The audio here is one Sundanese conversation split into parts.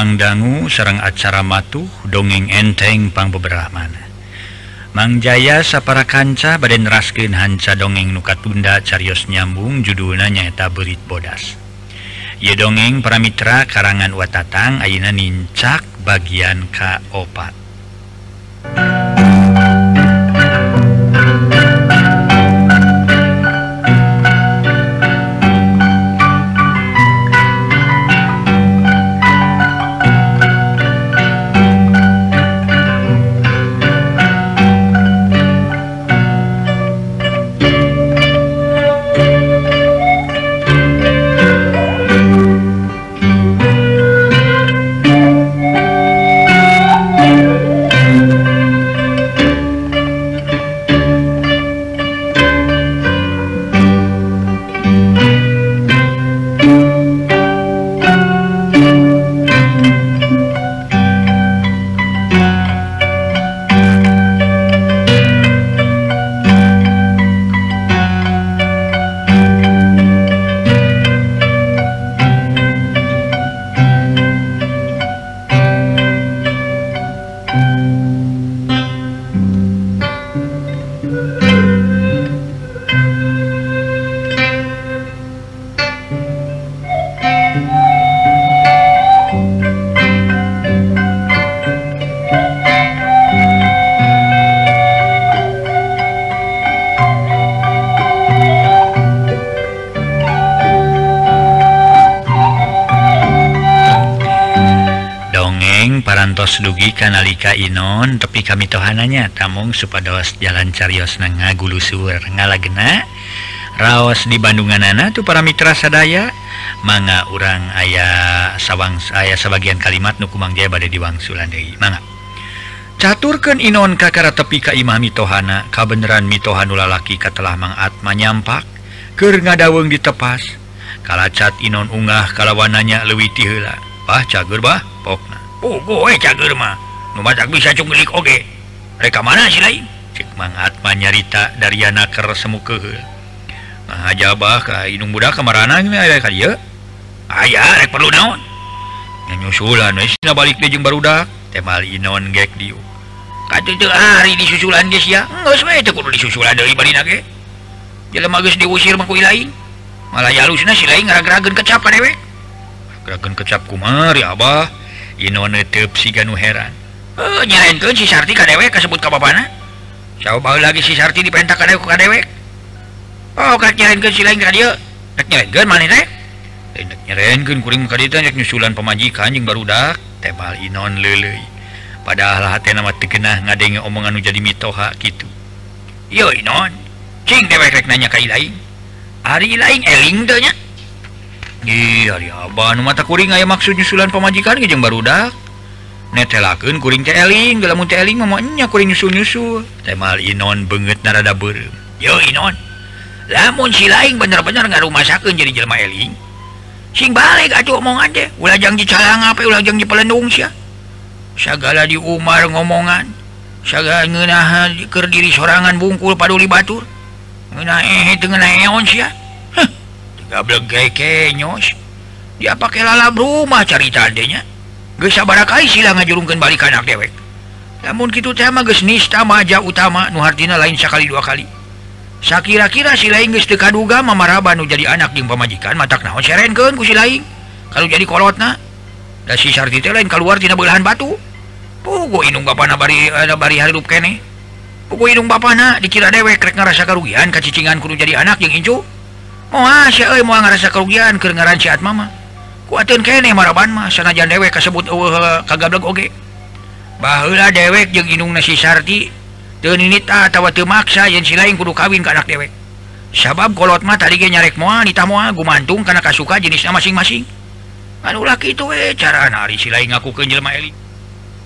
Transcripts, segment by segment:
pangdangu Serang acara matuh dongeng enteng pang beberapamana Mang Jaya sapara kanca baden raskin hanca dongeng nukat tunda carios nyambung judulna nyaeta berit bodas. Ye dongeng paramira karangan watatang Aina nincak bagian K4 parantos dugi kanalika Inon tapi kami tohananya tamung supados jalan Carrios na ngaguluur ngalagena Raos di Bandungan Nana tuh para Mitra sadaya manga orang ayah sawang saya sebagian kalimat nukumang Jaya badai diwang Sulandai manga caturkan Inon kakara tepi ka Imam mitohana kabeneran mitohanu lalaki ka telah mangat manyampak ker ngadaweng ditepas kala cat Inon unggah kalawananya lewi tihela bah cager bah Eh, bisa mereka mana Atma nyarita dari anaker semu ke nah, jabah Kaung Budak kemarana aya ah, perlu naon? Nyusulan eh, balik dijeng barudak. Temal inon gek di ah, hari disusulan guys ya? Itu kudu disusulan dari bari nage. Jalan magus diusir mengkui lain. Malah jalus nasi lain ngeragragen kecap kan ewek geragen kecap kumar ya abah. Inunutup si Ganu heran. Uh, si dewek kesebut coba lagi si Sarti dipentak ka dewek, ka dewek. Oh eh, nyusulan pemajikan yang barudak tebal Inon lele padahal hati nama tekenah ngadenge omongan nu jadi mitoha gitu yo Inon. Cing dewek rek nanya ka lain hari lain eling tanya mata kuring aya maksud nyusulan pemajikan gejeng barudak netelaken kuring teling dalam teling mamanya kuring nyusul nyusul temal inon banget narada ber yo inon. Lamun si lain bener-bener nggak rumah sakit jadi jelma eling. Sing balik atuh omongan deh ulah janji calang apa ulah di pelendung sih segala di Umar ngomongan. Segala ngenahan ke diri sorangan bungkul paduli batur. Ngenah eh tengah neon sih dia pakai lalab rumah caritanya sila ngajurungkan balik anak dewek. Namun gitu tema gesnista maja utama Nuhardina lain sekali dua kali. Sa kira-kira sila Inggris dekaduga memarabanu jadi anak di pemajikan mata naon serenken kusi lain. Kalau jadi kolotna da si Sarti lain keluar tidak belahan batu. Pugu inung bapana bari ada bari hirup kene. Pugu inung bapana dikira dewek rek ngerasa kerugian kacicingan kudu jadi anak yang incu. Oh, ah, ngerasa kerugian ke sehat Mama. Kuatin kene maraban mah. Sanajan dewek kasebut uh, uh, kagablek oge. Bahula dewek jeung inung nasi sarti. Teu ninita atawa ah, teu maksa yen si lain kudu kawin ka anak dewek. Sabab kolot mah tadi ge nyarek moal nita moal gumantung kana kasuka jenisna masing-masing. Anu laki itu we eh, cara nari si lain ngakukeun jelema eling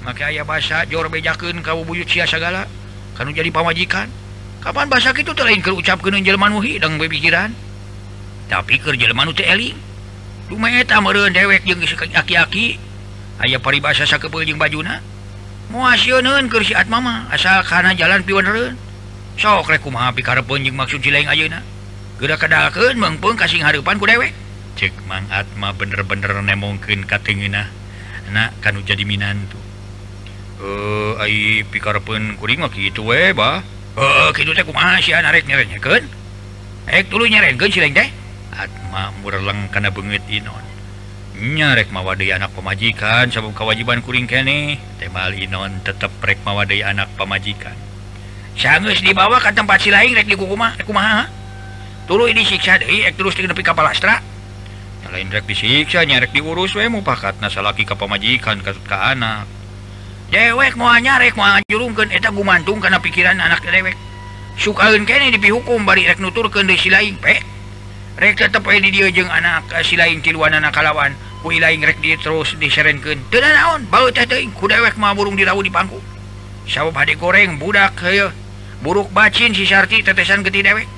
make aya basa jor bejakeun ka buyut sia sagala kanu jadi pamajikan. Kapan basa kitu teh lain keur ucapkeun jelema nu hidang bepikiran. tapi kerjaling dewek aki-aki. Aya paribasa kepeljung bajuna. Muun kersiat mama asal karena jalan piun sokrekum karpunjung maksud lain auna gerak kedalken mengpun kasih hapan ku dewek. Cek mang Atma bener-bener nemongkin katengina nah kan jadi minantu. Eh ai pikar pun kuring mah gitu we bah. Eh uh, kitu teh kumaha sia narek nyerenyekeun ek tuluy nyerenkeun si deh Atma mureleng karena banget Inon. Nyarek mawadai anak pemajikan sabab kewajiban kuring kene temal Inon tetap rek mawadai anak pemajikan sangus dibawa ke tempat si lain rek di kukumaha rek kumaha tulu ini siksa deh ek terus nepi kapal astra lain rek disiksa nyarek diurus we mupakatna salaki ke pemajikan ke, ke anak. Dewek mau nyarek mau jurungkeun eta gumantung karena pikiran anak dewek. Sukaeun kene dipihukum bari rek nuturkeun deui si lain pek tetapng anak eh, si lain tiluan anak kalawan. Kui lainrek dia terus diserenken naon? Kudewek ma burung dirawu di pangku. Sabab hade goreng budak heyo buruk bacin si Sarti tetesan geti dewek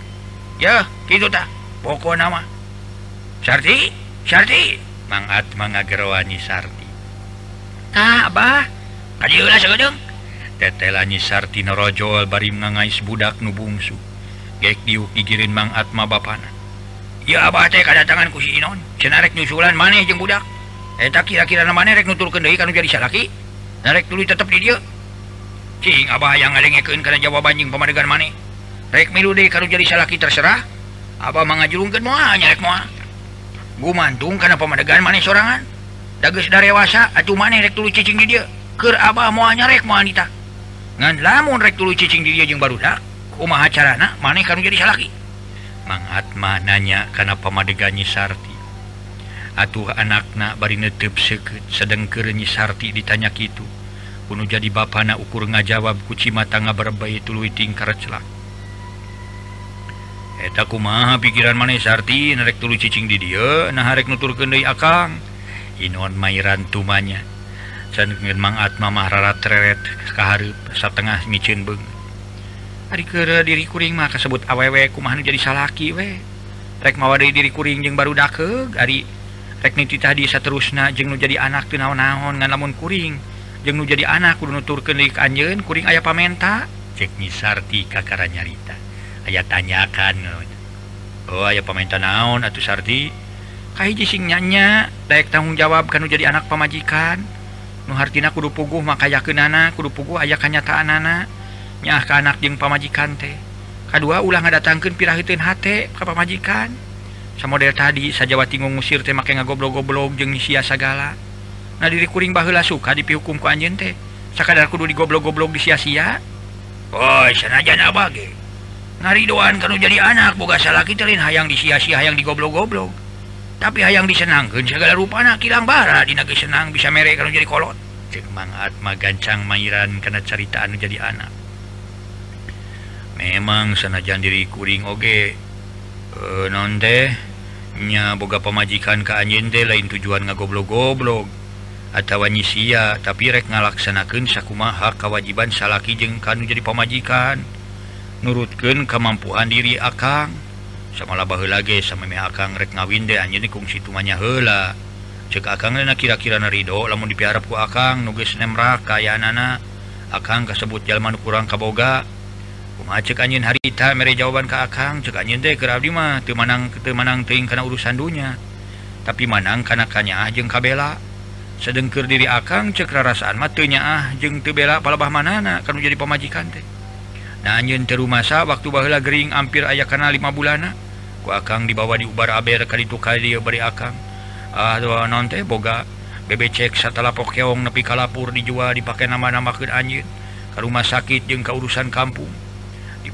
ya gitu tak pokok nama Sarti Sarti. Mangat mangagerwani Sarti. Tak abah. Kaji ulah segedeng tetelani Sarti norojol bari ngangais budak nu bungsu. Gek diuk igirin mang atma bapana. ya kedatangan kusi Inon? Senarek nyusulan maneh jeung budak. Eh, Eta kira-kira namanya rek nuturkeun kendai kan jadi salaki? Narek tuluy tetep di dia cing abah yang ngadengekeun kana jawaban jeung pamadegan maneh. Rek milu deui kana jadi salaki terserah. Apa mangajulungkeun moal nyarek moal gumantung kana pamadegan maneh sorangan. Da geus darewasa atuh maneh rek tuluy cicing di dia keur abah moal nyarek moal nita ngan lamun rek tuluy cicing di dia jeung barudak kumaha carana maneh kana jadi salaki? mangatma nanya karena pemadeganyi Sarti atuh anakna bari netep seket sedengker nyi Sarti ditanya itu kuno jadi bana ukur ngajawab kuci matanga berbai tulu tingkar celak. Eta kumaha pikiran maneh Sarti narek tulu cicing di dia nah harek nutur kendai akang? Inon mairan tumanya can ngen mangatma mah rarat reret kahareup satengah micin beung. ke eh, diri kuring mah kasebut awewek kumahan jadi salaki we. Rek mawa dari diri kuring jeung baru dake Ari tekniti tadi seterusnya jeng nu jadi anak tuh naon-naon ngan lamun kuring. Jeng nu jadi anak kudu nuturkeun deui anjeun kuring aya pamenta. Cek nyisarti kakara nyarita. Aya tanyakan eh. oh aya pamenta naon atuh Sarti kahiji sing nyanya daek tanggung jawab kanu jadi anak pamajikan. Nu hartina kudu puguh maka yakeunana kudu puguh aya kanyataan anak nyah ke anak jeung pamajikan teh. Kedua ulah ngadatangkeun pirahiteun hate ka pamajikan. Samodel tadi sajawati ngusir teh make ngagoblog-goblog jeung sia sagala. Nah diri kuring baheula suka dipihukum ku anjeun teh. Sakadar kudu digoblog-goblog disia-sia oh sanajan abage ngaridoan kanu jadi anak boga salah kita lain hayang disia-sia hayang digoblog-goblog tapi hayang disenangkeun segala rupana kilang bara dina senang bisa mere kalau jadi kolot. Cek mang atma gancang mairan kana caritaan jadi anak. memang sanajan diri kuring oge e, non tehnya boga pemajikan ke anjente lain tujuan ngagoblok-goblok atau nyisia tapi rek ngalaksanakan sakumaha kewajiban salaki jeng kanu jadi pemajikan nurutkan kemampuan diri akang samalah bah lagi sama akang rek ngawinde anj kungsi tumanya hela cek akang kira-kira nariho lamun dipiharapku akang nuges nemra kaya anak akang kasebut jalman kurang kaboga Ah, macet anjin harita mere jawaban ke Akang cek anjin teh ke Abdi mah teu manang teu manang teuing kana urusan dunya. Tapi manang kana kanyaah jeung kabela. Sedengkeur diri Akang cek rarasaan mah teu nyaah jeung teu bela palebah manana kanu jadi pamajikan teh. Nah anjin teu rumasa waktu baheula gering hampir aya kana 5 bulanna. Ku Akang dibawa di ubar aber ka ditu ka dieu bari Akang. Ah doa non teh boga bebe cek setelah pokeong nepi kalapur dijual dipakai nama-nama ke anjin. Ke rumah sakit jeung ka urusan kampung.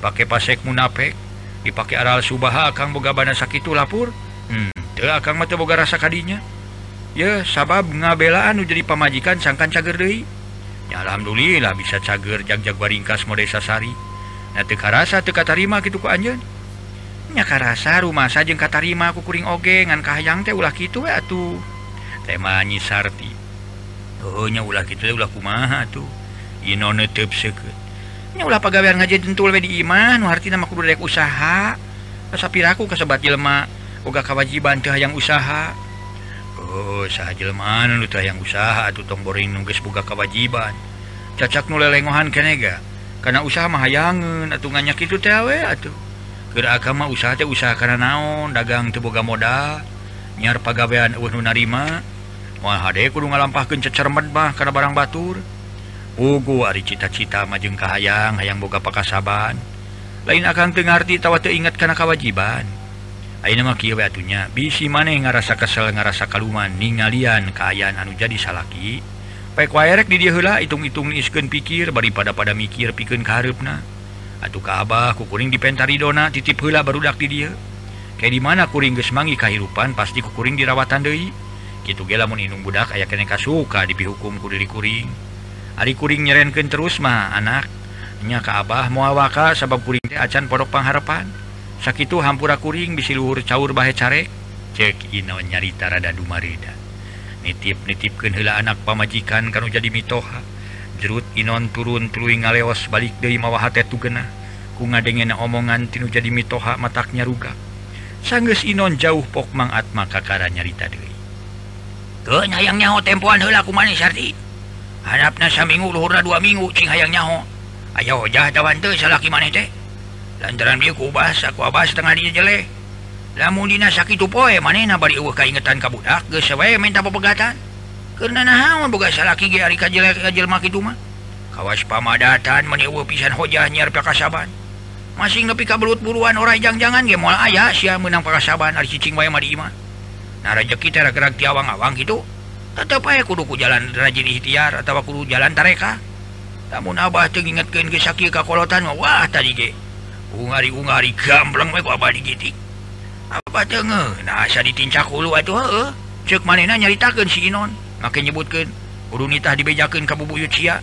dipakai pasek munapek dipakai aral Subaha akan boga bana sakit lapur. Hmm, Kang mata boga rasa kadinya. Ya sabab ngabelaan jadi pamajikan sangkan cager Dehi ya Alhamdulillah bisa cager jagjag waringkas mode Sasari nah rasa teka tarima gitu ku anjen nyaka rasa rumah saja kata tarima aku kuring oge ngan kahayang teh ulah gitu ya tuh tema nyisarti Ohnya ulah gitu ulah kumaha tuh Inone netep seket ulah pegawaian ngaji tentul di Iman arti nama kudu usaha. Sapiraku kesebat jelma uga kewajiban teh yang usaha. Oh usaha jelma lu teh yang usaha tuh tomborin nungges buka kewajiban cacak nu lengohan kenega karena usaha mah hayangeun atuh nganyak itu tewe atuh. Gerak agama usaha teh usaha karena naon dagang teu boga modal nyar pagawean eueuh nu narima. Moal hade kudu ngalampahkeun cecermet mah karena barang batur. Ugu Ari cita-cita majeng Kahayang hayang boga pakasaban. Lain akan tengarti tawa ingat karena kewajiban atunya bisi maneh ngarasa kesel ngarasa kaluman ningalian keayaan anu jadi salaki. Pek di dialah itung-itung isken pikir daripada pada mikir piken karepna Atuh Kaabah kukuring dipentari dona titip hela barudak di dia. Kayak di mana kuring gesmangi kehidupan pasti kukuring dirawatan Dei gitu gela meninung budak aya kene kasuka dipihukum kudiri kuring. Arikuring nyerenken terus mah anaknya ka Abah muawaka sabab kuring teh acan podok pangharapan. Sakitu hampura kuring bisi luhur caur bahe carek cek ino nyarita rada dumarida nitip nitipkeun heula anak pamajikan kanu jadi mitoha. Jerut inon turun tuluy ngaleos balik deui mawa teh tugena ku ngadengena omongan tinu jadi mitoha mataknya ruga sanggeus inon jauh pok mang maka kakara nyarita deui. Tuh nyayangnya tempoan heula kumaha sarti hadapna saminggu luhurna dua minggu cing hayang nyaho. Ayo hojah tawan teu salaki maneh teh? Lantaran dia ku aku abas tengah dia jeleh lamun dina sakitu poe manehna bari eueuh kaingetan ka budak geus wae minta pepegatan? Karena nahaon boga salaki ge ari ka jelek jelema kitu mah. Kawas pamadatan meni eueuh pisan hojah nyiar pakasaban kasaban masing nepi ka belut buruan orang jangjangan ge moal aya sia meunang pakasaban ari cicing wae mah. Di imah nah rezeki teh gerak ti awang-awang gitu. tetap kudu kuduku jalan rajin ikhtiar atau kudu jalan tareka? Namun Abah tuh ingetkeun ge sakit kakolotan wah tadi ge. Ungari-ungari gambleng we ku Abah digitik Abah teu nah asa ditincak hulu atuh heueuh. Ceuk manehna nyaritakeun si Inon make nyebutkeun kudu nitah dibejakeun ka bubuyut sia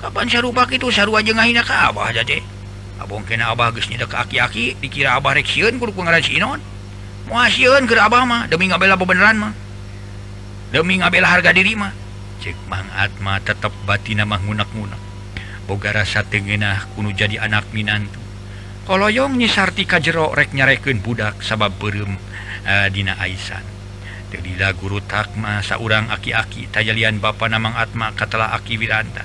kapan sarupa kitu sarua jeung ngahina ka Abah da teh. Abong kena Abah geus nyedek ka aki-aki dikira Abah rek sieun kudu ngaran si Inon. Moal sieun keur Abah mah demi ngabela bebeneran mah. demi ngabela harga diri mah cek Mang Atma tetap batin nama ngunak-ngunak boga rasa tengenah kuno jadi anak minantu koloyong nyisarti kajero rek nyarekeun budak sabab berem uh, eh, dina aisan Delila guru takma saurang aki-aki tajalian bapa namang atma katala aki wiranta.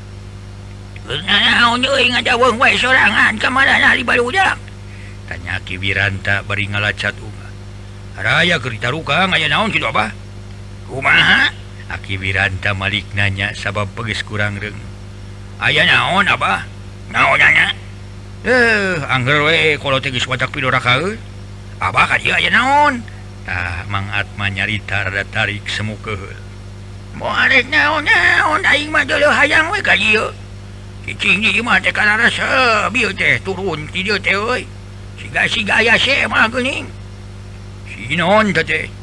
Naon euy wae sorangan kamana di. Tanya aki wiranta bari ngalacat uga. Raya kerita ruka aya naon gitu apa? kumaha? Akibiranta Malik nanya sabab pegis kurang reng. Ayaah naon Abah? Naonnya eh angger we kalau tegis watak pidora kau e. Abah kan iya aya naon? Tah Mang Atma nyarita rada tarik semu keuheul mau arek naon naon? Aing mah deuleum hayang we ka ieu cicing di mah teh kana rasa. Bieu teh turun ti dieu teh euy siga-siga aya se mah geuning. Si non teh?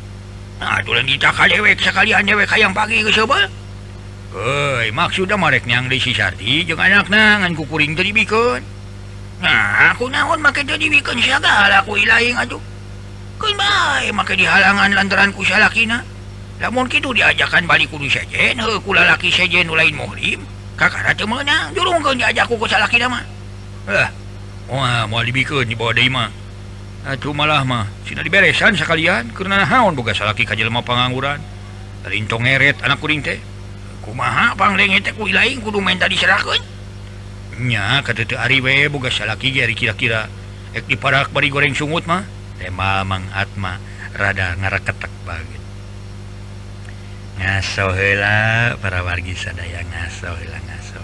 Ah, dewek sekalian dewek yang pagi Oi maksud mereka yang disisati jangan anak nangan kukuring jadi bikin. Nah aku naon make jadi bikin aku ilaing aduh kan baik make di halangan lantaran ku salakina namun itu diajakan balik kudu sejen ku lalaki sejen lain muhrim. Kakak rata menang jurung kan diajakku ku salakina mah eh mau dibikin di bawah mah Ah, acuh malah mah. Cina diberesan sekalian karena haon boga salaki ka jelema pangangguran lintong ngeret anak kuring teh. Kumaha pangleng teh ku lain kudu minta diserahkeun nya ka teu ari we boga salaki ge ari kira-kira. Ek diparak bari goreng sungut mah. Tema mang atma rada ngaraketek banget. Ngaso heula para wargi sadaya ngaso heula ngaso.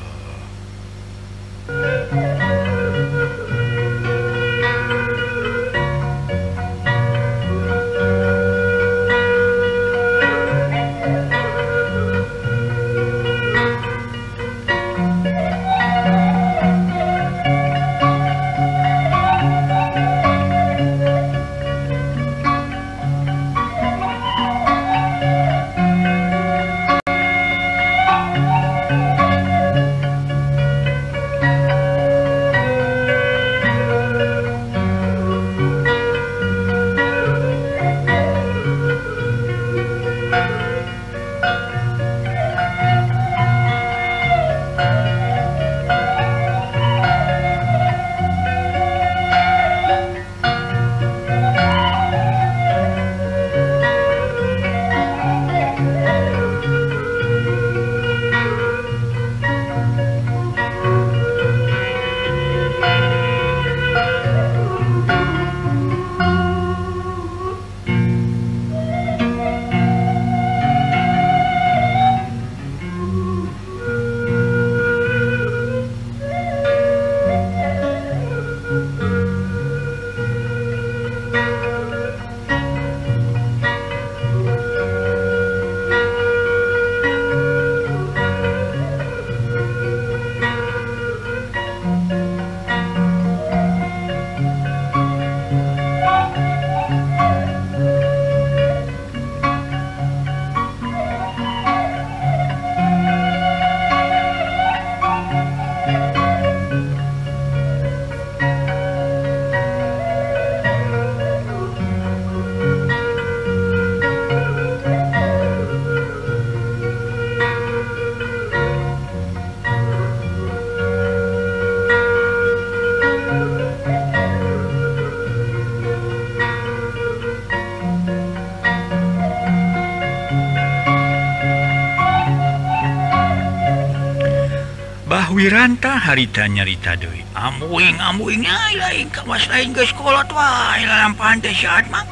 wiranta harita nyarita Dewi amuing amuing lain kawas lain ke sekolah wah dalam pantai saat mak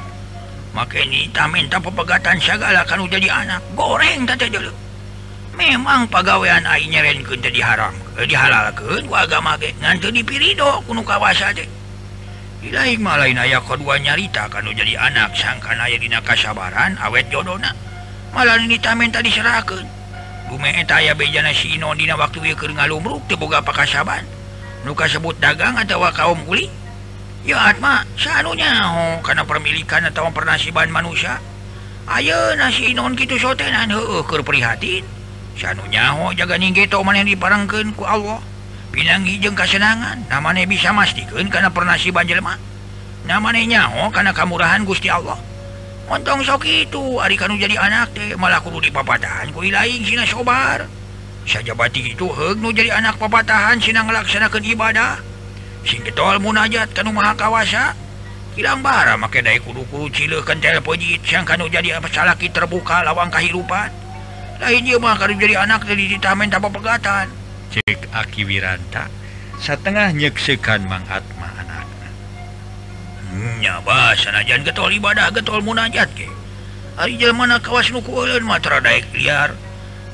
maka ini tak minta pepegatan segala kan udah jadi anak goreng tante dulu memang pegawaian air nyeren ke jadi haram ke eh, dihalalkan ku agama ke ngantu di pirido kuno kawasa deh lain malain ayah kedua nyarita kan jadi anak sangkan ayah dina kasabaran awet jodona malah ini tak minta diserahkan Dina waktu ngalumbruga pakasaban luka sebut dagang atau kaum kuli Yama sanunya oh, karena permilikan atau pernasiban manusia. Ayo nasi non gitu sotenanukur prihatinsanunyaho jaga ningto mana diparangkan ku Allah. Bilang hijjeng kesenangan namanya bisa mastikan karena pernasiban Jelma namanya nyaho karena kemurahan Gusti Allah. montong sok itu. Hari kan jadi anak deh malah kudu di papatahan kui lain Sina sobar. Sajabati itu hegnu jadi anak papatahan Sina ngelaksanakan ibadah. Sing getol munajat kanu maha kawasa kilambara make dai kudu-kudu cileuh kentel pejit sang kanu jadi apa salaki terbuka lawang kehidupan lain dia mah kamu jadi anak jadi ditamen tanpa pegatan cek Aki Wiranta setengah nyeksikan Mang Atma nyaba sanajan getol ibadah getol munajat ke? Arijal mana kawas nuku matra mah liar.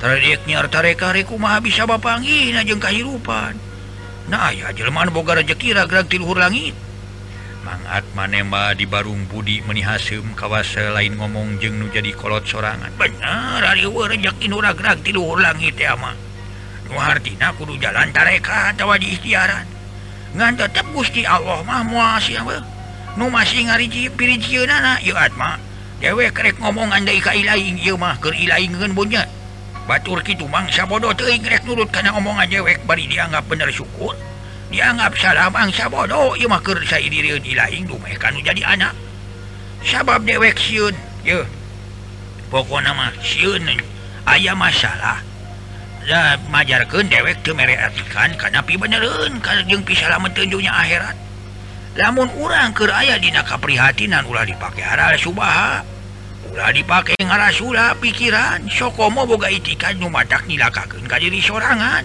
Taradaek nyar tareka kumaha bisa bapanggih jeung kahirupan. Nah aya jelema boga rejeki ragrag ti luhur langit. Mangat manemba di barung budi menihasem kawas lain ngomong jeung nu jadi kolot sorangan. Bener ari rejeki nu ragrag ti luhur langit teh mah. Nu hartina kudu jalan tareka atawa di ikhtiaran. Ngan tetep Gusti Allah mah moal siapa nu masih ngariji pirinana atma. Dewek krek ngomong andai kailaing ieu mah keur ilaingeun bunya batur kitu mangsa bodoh teuing rek nurut kana omongan dewek bari dianggap bener syukur. Dianggap salah mangsa bodoh? Ieu mah keur sadirieun ilaing dumeh kanu jadi anak. Sabab dewek sieun ye pokona mah sieun aya masalah. Da majarkeun dewek teu mere atikan kana pi benereun kana jeung pisalameun teu dunya akhirat. namun orang ke aya dina kaprihatinan ulah dipakai arah Subaha ulah dipakai ngara Sula pikiran. Sokomo boga itikad numatak nilakakeun ka diri sorangan.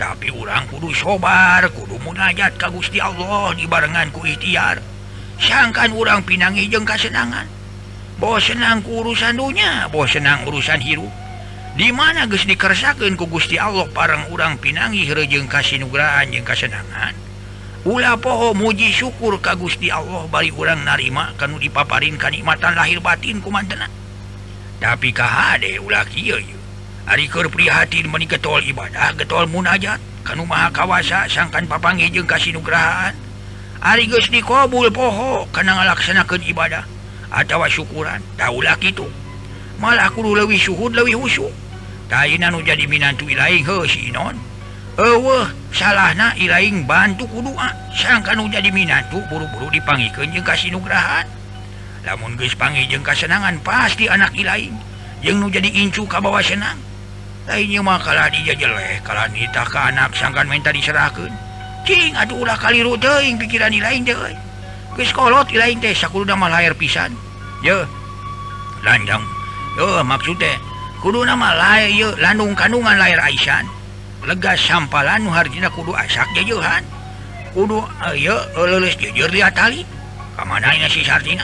Tapi urang kudu sobar kudu munajat ka Gusti Allah dibarengan ku ikhtiar. Sangkan urang pinangi jeung kasenangan. Bos senang ku urusan dunya bos senang urusan hirup di mana geus dikersakeun ku Gusti Allah parang urang pinangi herejeng kasinugrahan jeung kasenangan? Ula poho muji syukur ka Gusti Allah bari urang narima kanu dipaparin kanikmatan lahir batin kumantena tapi kahade ulah kieu ye. Ari keur prihatin meni getol ibadah getol munajat kanu maha kawasa sangkan papanggih jeung kasinugrahaan Ari geus dikabul poho kana ngalaksanakeun ibadah atawa syukuran taulah kitu. malah kudu leuwih suhud husyuk. husuk nu jadi minantu ilahi heuh si non Ewe, salahna ilaing bantu kudua ah. sangkan jadi Mintu buru-buru dipangikan jeung kasih nugrahan lamun gespangi jeung kasenangan pasti anak ilaing. Yang nu jadi incu kabawa senang. Lainnya makalah dia jelek kalau nitah ke anak sangkan minta diserahkan Cing aduh ulah kali rudeing pikiran ilain jelek geskolot ilaing teh sakul nama lahir pisan. Ya lanjang yo maksud teh kudu nama layar landung kandungan lahir Aisan. lega sampalan Nuhardina kudu asak jajuhan. Kudu eh, ayo lulus jujur dia tali kemananya si Sardina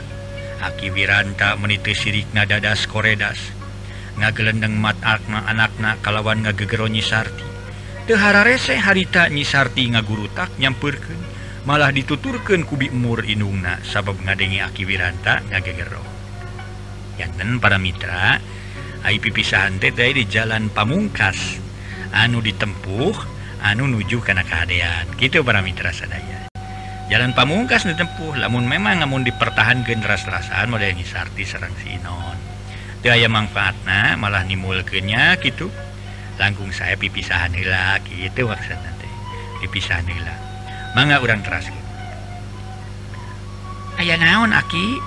Aki Wiranta meniti sirikna dadas koredas. Ngagelendeng mat akna anakna kalawan ngagegero Nyisarti Tehara rese harita Nyisarti ngagurutak nyampurken malah dituturkan kubi umur inungna sabab ngadengi Aki Wiranta ngagegero. Yanten para mitra Ayo pipisahan teh di jalan pamungkas. anu ditempuh anu nuju karena keadaan gitu para Mitra sadaya. Jalan pamungkas ditempuh namun memang namun dipertahan generasrasaan model Nisarti Serang Sinon daya manfaatnya malah nimulkenya gitu langkung saya pipisahan nila gitu maksud nanti pipisahan nila mangga orang teras gitu. ayah naon aki?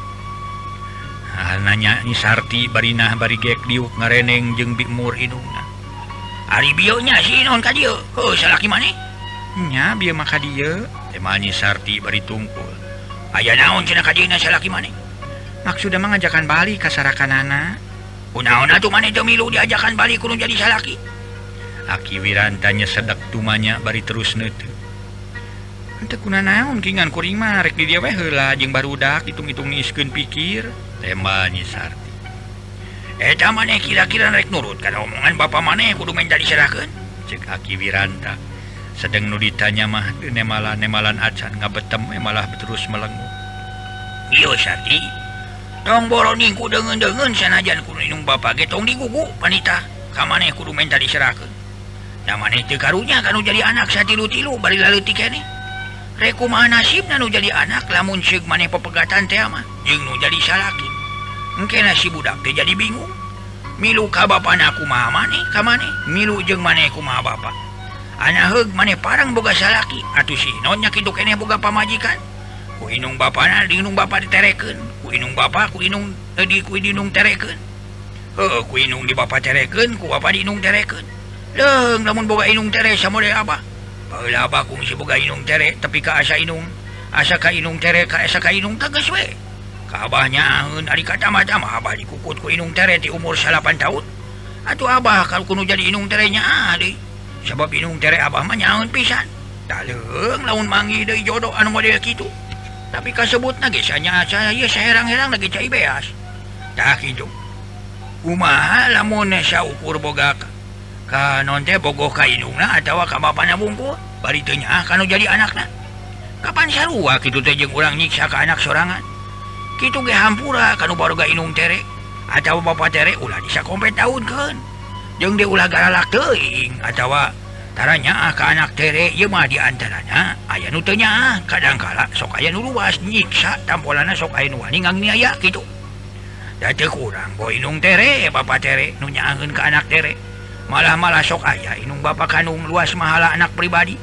Nah, nanya Nisarti barinah bari gek diuk ngareneng jeung bikmur inungna. Aribionya sih non ka dieu. Heuh oh, salaki maneh. Nya bieu mah ka dieu. Eh, sarti bari tungkul. Aya naon cenah ka dieuna salaki maneh? Maksudna mah Bali balik ka sarakanana. Kunaon oh, atuh maneh teu milu diajakan balik kurang jadi salaki? Aki Wirantanya sedek tumanya bari terus neuteuk. Henteu kuna naon kingan kuring mah rek di dieu weh heula jeung barudak hitung-hitung niskun pikir. Teh sarti Eh, Eta maneh kira-kira rek nurut karena omongan Bapak maneh kudu menjadi serahkan cek Aki Wiranta. Sedang nuditanya mah nemalan nemalan acan ngabetem malah terus melengu Iyo Sati tong boroku dengan dengan sanajan kuung Bapak getong digugu wanita. Kamane maneh kudu minta diserahkan nah maneh itu karunya? Kan jadi anak saya tilu-tilu bari lalu tiga nih reku mana nasib nanu jadi anak lamun syik maneh pepegatan teh mah jeung nu jadi salaki. mungkin nasi budak dia jadi bingung. Milu ka bapa aku ma maneh ka maneh milu jeung manehku ma bapak. Heug maneh parang boga salaki. Atuh si nonnya kitu eneh boga pamajikan? Ku inung bapana diung bapak diterekeun. Ku inung bapak ku inung eh, di ku dinung tereken heuh ku inung di bapak tereken ku bapak dinung tereken leung lamun boga inung tere sama deh apa? Paula abah kung si boga inung tere tapi ka asa inung? Asa ka inung tere ka asa ka inung tagas we. Kaahnya dari Abah dikukut ku Inung Tere di umur 8 tahun. Atuh Abah kalau kuno jadi Inung Terenya adik sebab Inung Tere Abah mah menyaun pisan. Daleng laun mangi dari jodoh anu model gitu tapi kasebut lagi sanya saya ya seherang-herang lagi cai beas. Tak itu Umaha lamun saukur ukur boga ka nonte bogoh ka indungna atau ka bapana bungkul? Bari teu nyaah kana jadi anakna. Kapan sarua kitu teh jeung urang nyiksa ka anak sorangan? gitu ge hampura kan baru ga Inung terek atau Bapak terek ulah bisa kompet tahun kan. Jeng dia ulah garalak teing atau taranya ah, ke anak terek ah, ya mah diantaranya ayah nutenya kadangkala sok ayah nuruas nyiksa tampolana sok ayah nuwani nganiaya gitu dati kurang bo Inung terek Bapak terek nunya angin ke anak terek malah-malah sok ayah Inung Bapak kanung luas mahala anak pribadi.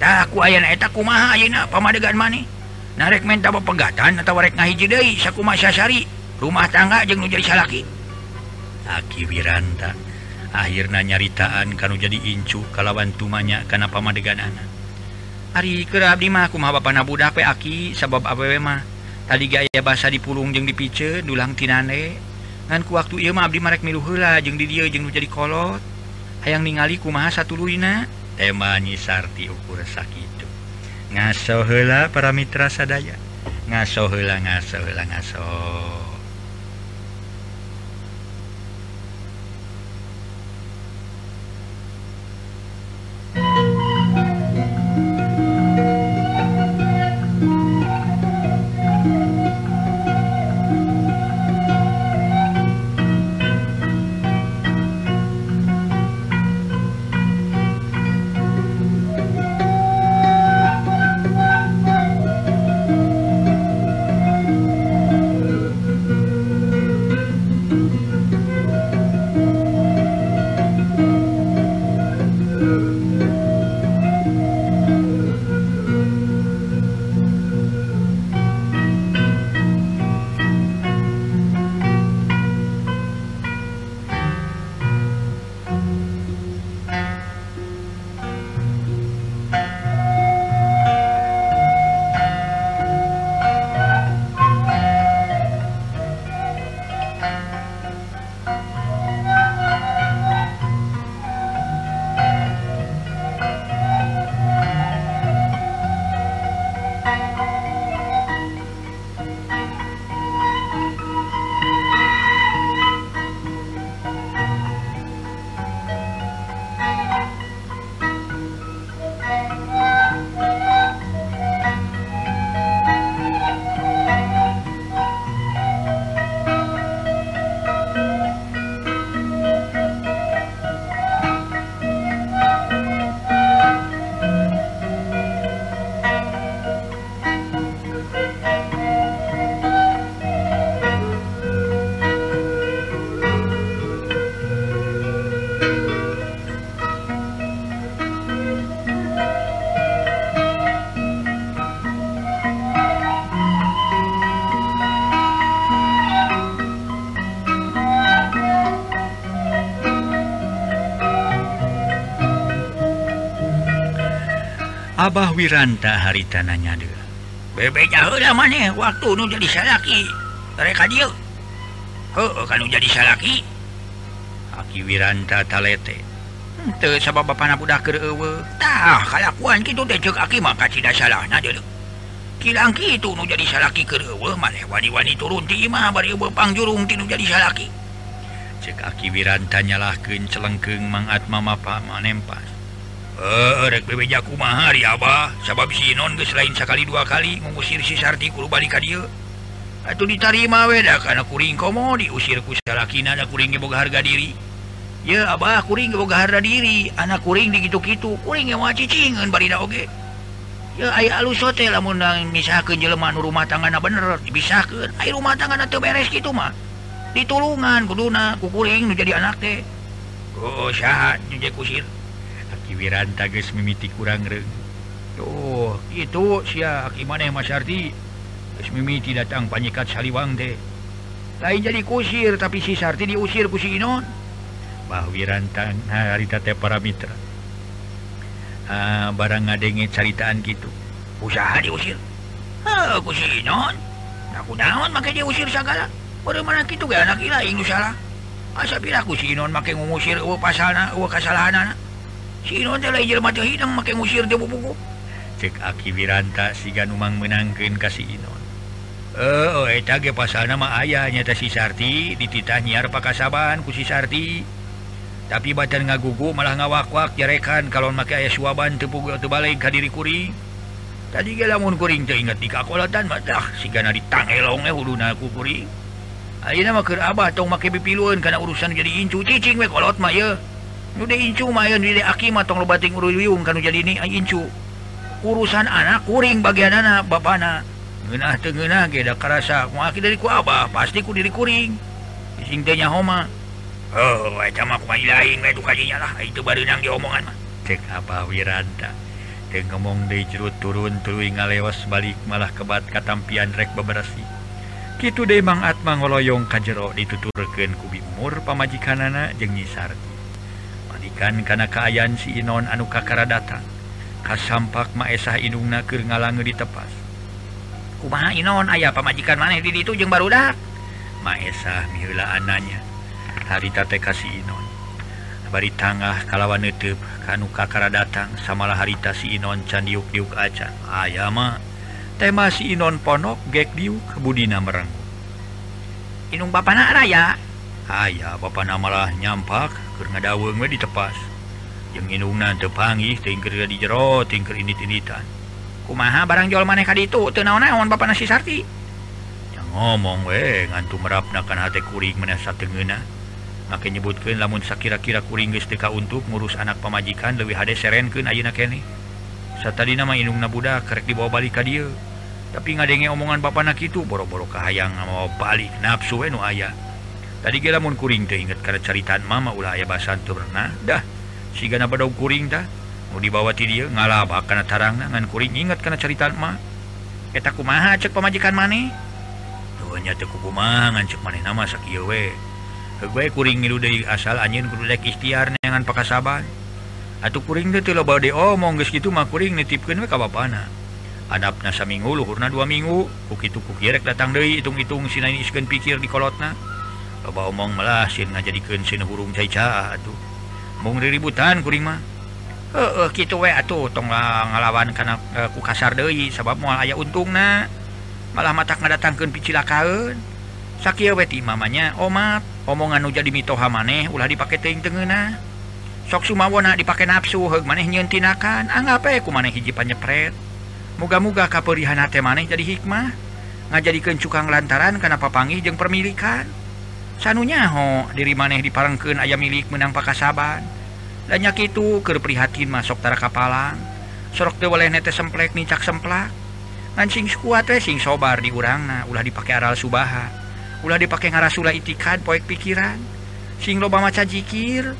Tak ku ayah eta kumaha ayah na pamadegan maneh narek menta pegatan atau warek ngahiji Dei Sakumasasari rumah tangga jeng jadi salaki. Aki Wiranta akhirnya nyaritaan kalau jadi incu kalawan tumanya karena pamadegan anak Ari kerap di mah kumaha bapak nabudak pe aki? Sabab awewe mah? Tadi gaya bahasa dipulung jeng dipice dulang tinane. Ngan ku waktu ieu mah abdi marek milu heula jeung di dieu jeung nu jadi kolot. Hayang ningali kumaha satuluyna tema nyisarti ukur sakit. ngaso hela para mitra sadaya. Ngaso hela ngaso hela ngaso. Abah Wiranta hari tanahnya dia. Bebe jauh maneh waktu nu jadi salaki. Mereka dia. Oh kalau jadi salaki. Aki Wiranta talete. Ente sabab bapak nak budak kerewe tah kalakuan gitu teh cek aki mah kacida salah. Na dulu kilang gitu nu jadi salaki kerewe maneh wani-wani turun ti imah bari bepang pangjurung tinu jadi salaki. Cek aki Wiranta nyalahkeun celengkeung Mang Atma pak manempas Eh, bebeja kumahari Abah. Sabab si non geus lain sekali dua kali mengusir si Sarti kurubalik dia. Atau ditarima weda karena kuring komo diusir ku salakina da kuring boga harga diri. Ya Abah kuring boga harga diri. Anak kuring digitu-gitu. Kuring yang wacicingan barida oge ya aya alus sote lamun misahkan jelema rumah tanggana bener. Dibisahkan air rumah tanggana teu beres gitu mah. Ditulungan kuduna kukuring nu jadi anak teh. Oh syahat nyejek kusir. pikiran tages mimiti kurang reg tuh oh, itu si gimana Mas Arti mimiti datang panyikat Saliwang deh lain jadi kusir tapi si Sarti diusir ku si Inon. Bah Wirantang. Harita teh para mitra. Ah, barang ngadenge caritaan gitu. Usaha diusir. Ha, ku si Inon. Aku naon make diusir segala Orang mana gitu gak anak ilaing salah Asa pilih aku si Inon make ngusir uwa pasalna uwa kesalahan anak ceki Wiranta siga numang menangkan kasih Inon. Eh, oh, eh, pasal nama ayahnya si Sarti. Dititah nyiar pakaaban kusi Sarti. Tapi badan ngagugu malah ngawak-wak jarekan kalau maka aya suaban tepuk tebalik kadiri kuring tadi lamunkuring ingat dikatan matah sigana eh elong ku kuring Ayeuna mah keur abah tong make pipiluan karena urusan jadi incu cicing we kolot mah yeuh. Akimatong jadi inicu urusan anak kuring bagian anak Bana diriku Abah pastiku diri kuring. Kuringnya Homa. Oh, itu mah. cek apa Wiranta. Cek ngomong di jerut turun tulu ngalewas balik malah kebat katampian rek beberasi. Gitu demang Atma ngoloyong kajjero dituturken kubi umur pamajikan anak sarti dikan kana kaayaan si Inon anu kakara datang kasampak Maesah Inungna ke ngalange ditepas. Kumaha Inon? Ayah pemajikan maneh di itu jeung barudak Maesah mila ananya. Harita teh ka si Inon. Bari tangah kalawan nutup kanu kakara datang samalah harita si Inon can diuk-diuk acan aya mah tema si Inon ponok gek diuk kebudina merenggu Inung bapana raya? aya Bapak namalah nyampak karena daweng di tepas. Yang inungnan tepangi tingkir di jero tingkir ini tinitan kumaha barang jual maneh ka itu teu naon-naon Bapak nasi sarti? Yang ngomong we ngantu merapnakan hati kuring menasa sateungeuna make nyebutkeun lamun sakira-kira kuring geus teu untuk ngurus anak pamajikan leuwih hade serenkeun ayeuna keneh satadina mah inungna budak kerek dibawa balik ka dieu. Tapi ngadenge omongan Bapak nak itu boro-boro kahayang mau balik nafsu we nu aya tadi lamun kuring inget karena caritaan mama ulah aya bahasan tuh pernah dah si gana pada kuring dah mau dibawa ti dia ngalaba karena tarang ngan kuring inget karena caritaan mah eh, eta kumaha cek pemajikan mana tuhnya teu kumaha ngan cek mana nama sakieu we. Gue kuring ngilu dari asal anjing kudu dek ikhtiar ngan pakasaban. Atuh kuring teh teu loba de omong oh, geus kitu mah kuring nitipkeun we ka bapana. Adapna saminggu luhurna dua minggu. Kukitu kukirek datang deui hitung-hitung sinain iskeun pikir di kolotna. coba omong malah nga jadi kensin hurung caica atuh. Mung ributan kuring mah. Heeh kitu we atuh tong ngalawan kana e, ku kasar deui sabab moal aya untungna malah mata ngadatangkeun picilakaeun. Sakieu we ti mamanya omat omongan nu jadi mitoha maneh ulah dipake teuing teungeuna sok sumawona dipake nafsu heug maneh nyeuntinakan anggap we ku maneh hiji panyepret. Muga-muga kaperihan hate maneh jadi hikmah. Ngajadikeun cukang lantaran kana papangih jeung permilikan. sanunyaho diri maneh diparengkeun ayam milik menang pakasaban. Banyak itu ke prihatin masoktara kapalang. Sorok dewaleh nete semplek nicak semplak. Ngancing kuat sing sobar di urangna ulah dipakai aral subaha. Ulah dipakai ngarasula itikad poek pikiran. Sing loba maca jikir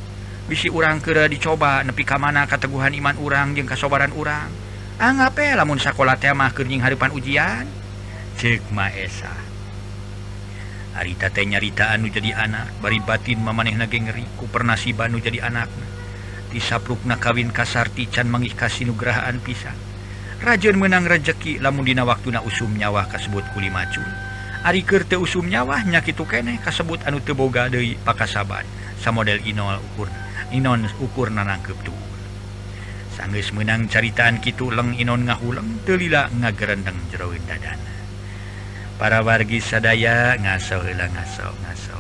bisi urang kera dicoba nepi ka mana kateguhan iman urang jeung kasobaran urang. Anggape lamun sakola teh mah keur harapan ujian. Cek maesa haritate nyaritaan jadi anak bari batin memaneh nagengeriku pernasiban jadi anak. Disapruk na kawin kasarti can mengih kasih nugrahaan pisang Rajen menang rezeki lamundina waktu na usum nyawa kasebut kuli macul Ari Arikerte usum nyawa nyakitu keneh kasebut anu teboga Dewi pakasaban. Sa model Inol ukur Inon ukur nanangkep tuh sanggeus menang caritaan Kitu leng Inon ngahuleng telila ngagerendeng jeroin dadana para wargi sadaya ngaso hilang ngaso ngaso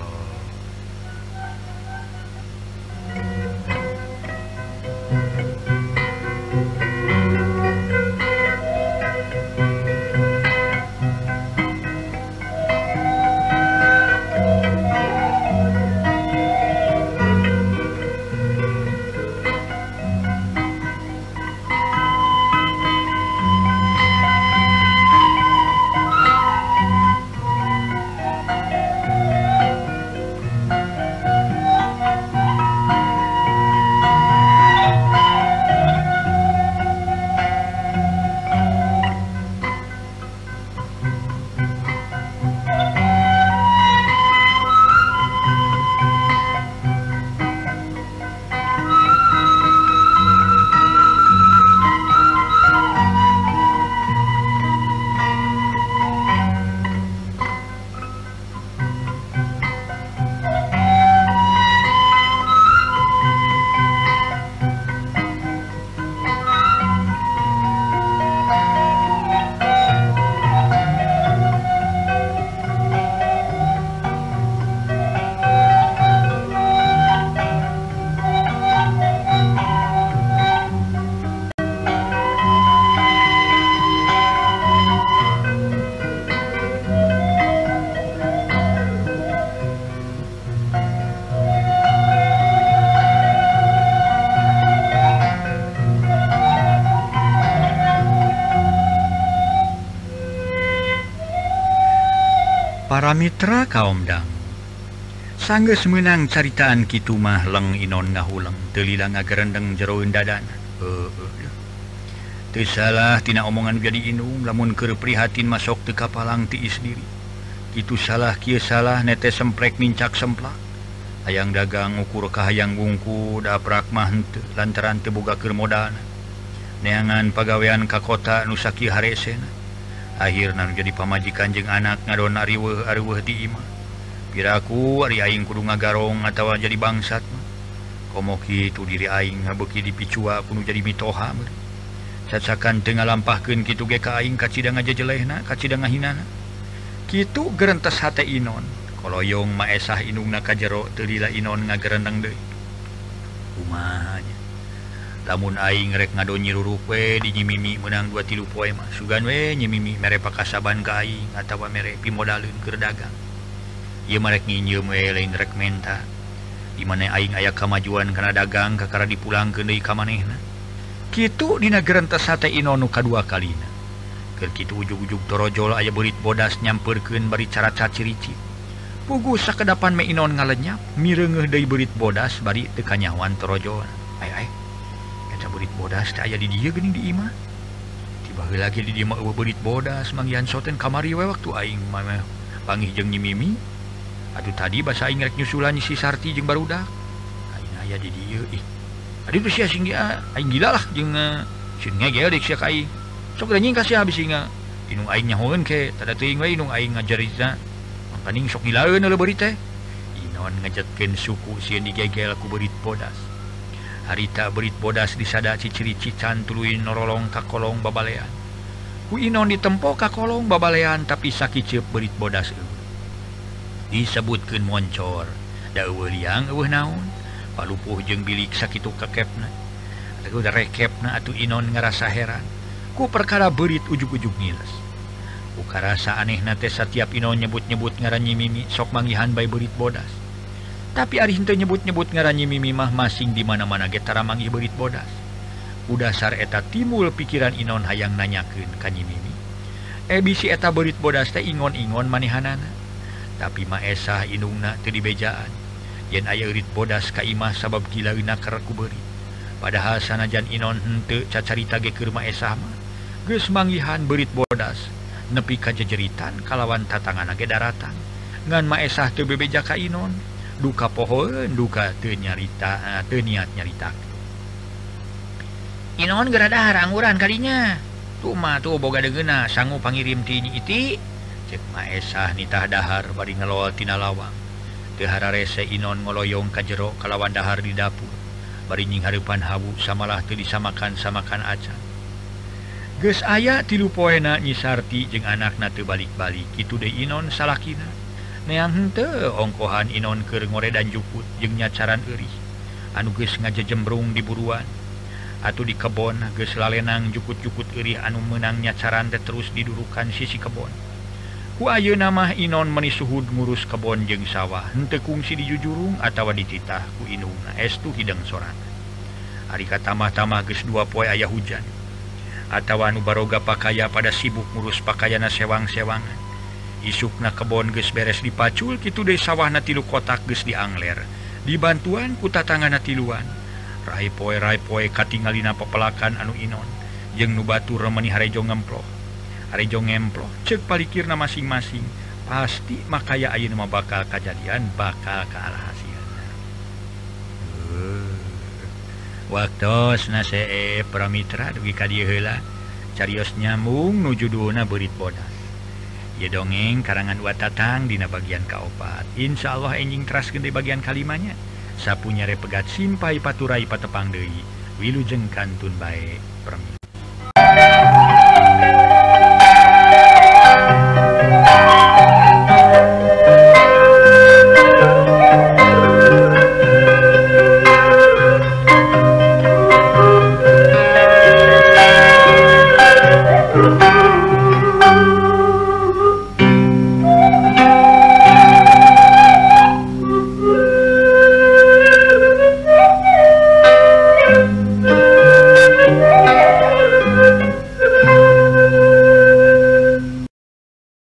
Para mitra kaumdang sangges menang caritaan Kitu mah leng Inon ngahulang telila ngagerendeng jeroin dadan uh, eh, eh, uh, salahtina omongan jadi inung lamun ke prihatin masuk ke kapalang tiis diri. Itu salah Ki salah nete semprek mincak semplak. Ayaang dagang ukurkah hayang bungku daprakmah lantaran tebuka Kermodan neangan pegaweian Kakota Nusaki Haresen akhirnya jadi pamajikan jeng anak ngadon riweh arweh di imah. Piraku ari aing kudu ngagarong atawa jadi bangsat mah. Komoki itu diri aing ngabeki dipicua kudu jadi mitoha meureun cacakan tengah lampahkan kitu ge ka aing kacidang aja jelehna kacidang ngahinana kitu gerentes hate inon. Koloyong maesah inung ka jero teu lila inon ngagerendang deui. Kumaha lamun aing rek ngado nyirurupe kue dijimimi menang dua tilu poe mah. Sugan we nyimimi mere pakasaban ka aing atawa mere pimodalin keur dagang. Ieu rek nginjem we lain rek menta. Di mana aing aya kamajuan kana dagang kakara dipulangkeun deui ka manehna kitu dina gerentes sate inonu kadua kalina. Keur kitu ujug-ujug torojol aya beurit bodas nyampeurkeun bari cara caciricit pugu sakedapan me inon ngalenyap mireungeuh deui beurit bodas bari teu kanyawan torojol. Ay ay berit bodas aya di dia gening diima tiba lagi dima berit bodas mangian soten kamari we waktu aing mana panggih jeng nyimimi aduh tadi bahasa ingrek nyusulan si Sarti jeung barudak aing aya di dia ih. Aduh tuh sia sing ah. aing gila lah jeung ah. sing ngegel dek sia kai. Sok nying kasih habis singa inung aing nyahoeun ke tada teuing we inung aing ngajarita makaning sok gilaeun leuleut berit teh inon ngajatkeun suku sieun digegel ku berit bodas. harita berit bodas disada ciciri cican tuluin norolong kakolong babalean. Kuinon ditempo kakolong babalean tapi sakicip berit bodas disebutkan moncor daweliang eueuh naon? Palupuh jeung bilik sakitu kekepna udah rekepna atuh inon ngerasa heran. Ku perkara berit ujug-ujug niles karasa aneh nate setiap inon nyebut-nyebut ngaranyi mimi sok manggihan bayi berit bodas. tapi Ari Arihinto nyebut-nyebut ngaranyi mimimah masing di mana-mana getara manggih berit bodas. Udahsar eta timbul pikiran Inon hayang nanyaken kanyi mimi. Eh, Ebisi eta berit bodas teh ingon-ingon manehanana tapi maesah inungna teu dibejaan yen aya eurit bodas ka imah sabab gilauna kerku berit padahal sanajan Inon henteu cacarita geur maesah mah geus manggihan berit bodas nepi kajjeritan kalawan tatangan ge daratan. Ngan maesah teu bebeja ka Inon duka pohon duka nyarita eh, niat nyarita. Inon gerada angguran kalinya. Cuma tuh boga degena sanggu pangirim tini iti. Cek maesah nitah dahar bari ngelol tina lawang. Tehara rese inon ngoloyong kajero kalawan dahar di dapur. Bari nying hawu samalah teu disamakan samakan acan. Ges ayah tilu poena nyisarti jeung anakna teu balik-balik. Itu de inon salakina. meangte ongkohan Inon ke ngore dan jukut jengnya caran iri anuges ngaja jembrung di buruan. Atau di kebon geslalenang jukut-jukut iri anu menangnya caran terus didurukan sisi kebon. Ku nama Inon meni suhud ngurus kebon jeng sawah. Hente kungsi di jujurung atau dititah ku inung estu hidang soran. Hari katamah-tamah ges dua poe ayah hujan. Atau anu baroga pakaya pada sibuk ngurus pakaian sewang-sewangan. isukna kebon ges beres dipacul gitu De sawahna tilu kotak ges diangler dibantuan kuta tangan tiluan. Rapoe Rapoe katingalina pepelakan anu Inon. Jeung nubatu remeni Harejo ngemploh Harejo ngemploh cek palikirna masing-masing. Pasti makaya ayeuna mah bakal kejadian bakal ke arah hasilna euh. waktu nase pramitra dugi ka dieu heula. Carios nyambung nuju duna beurit bodas. ya dongeng karangan dua tatang Dina bagian kaopat. Insya Allah enjing keras gede bagian kalimanya. Sapunya pegat simpai paturai patepang deui. Wilujeng kantun baik perempuan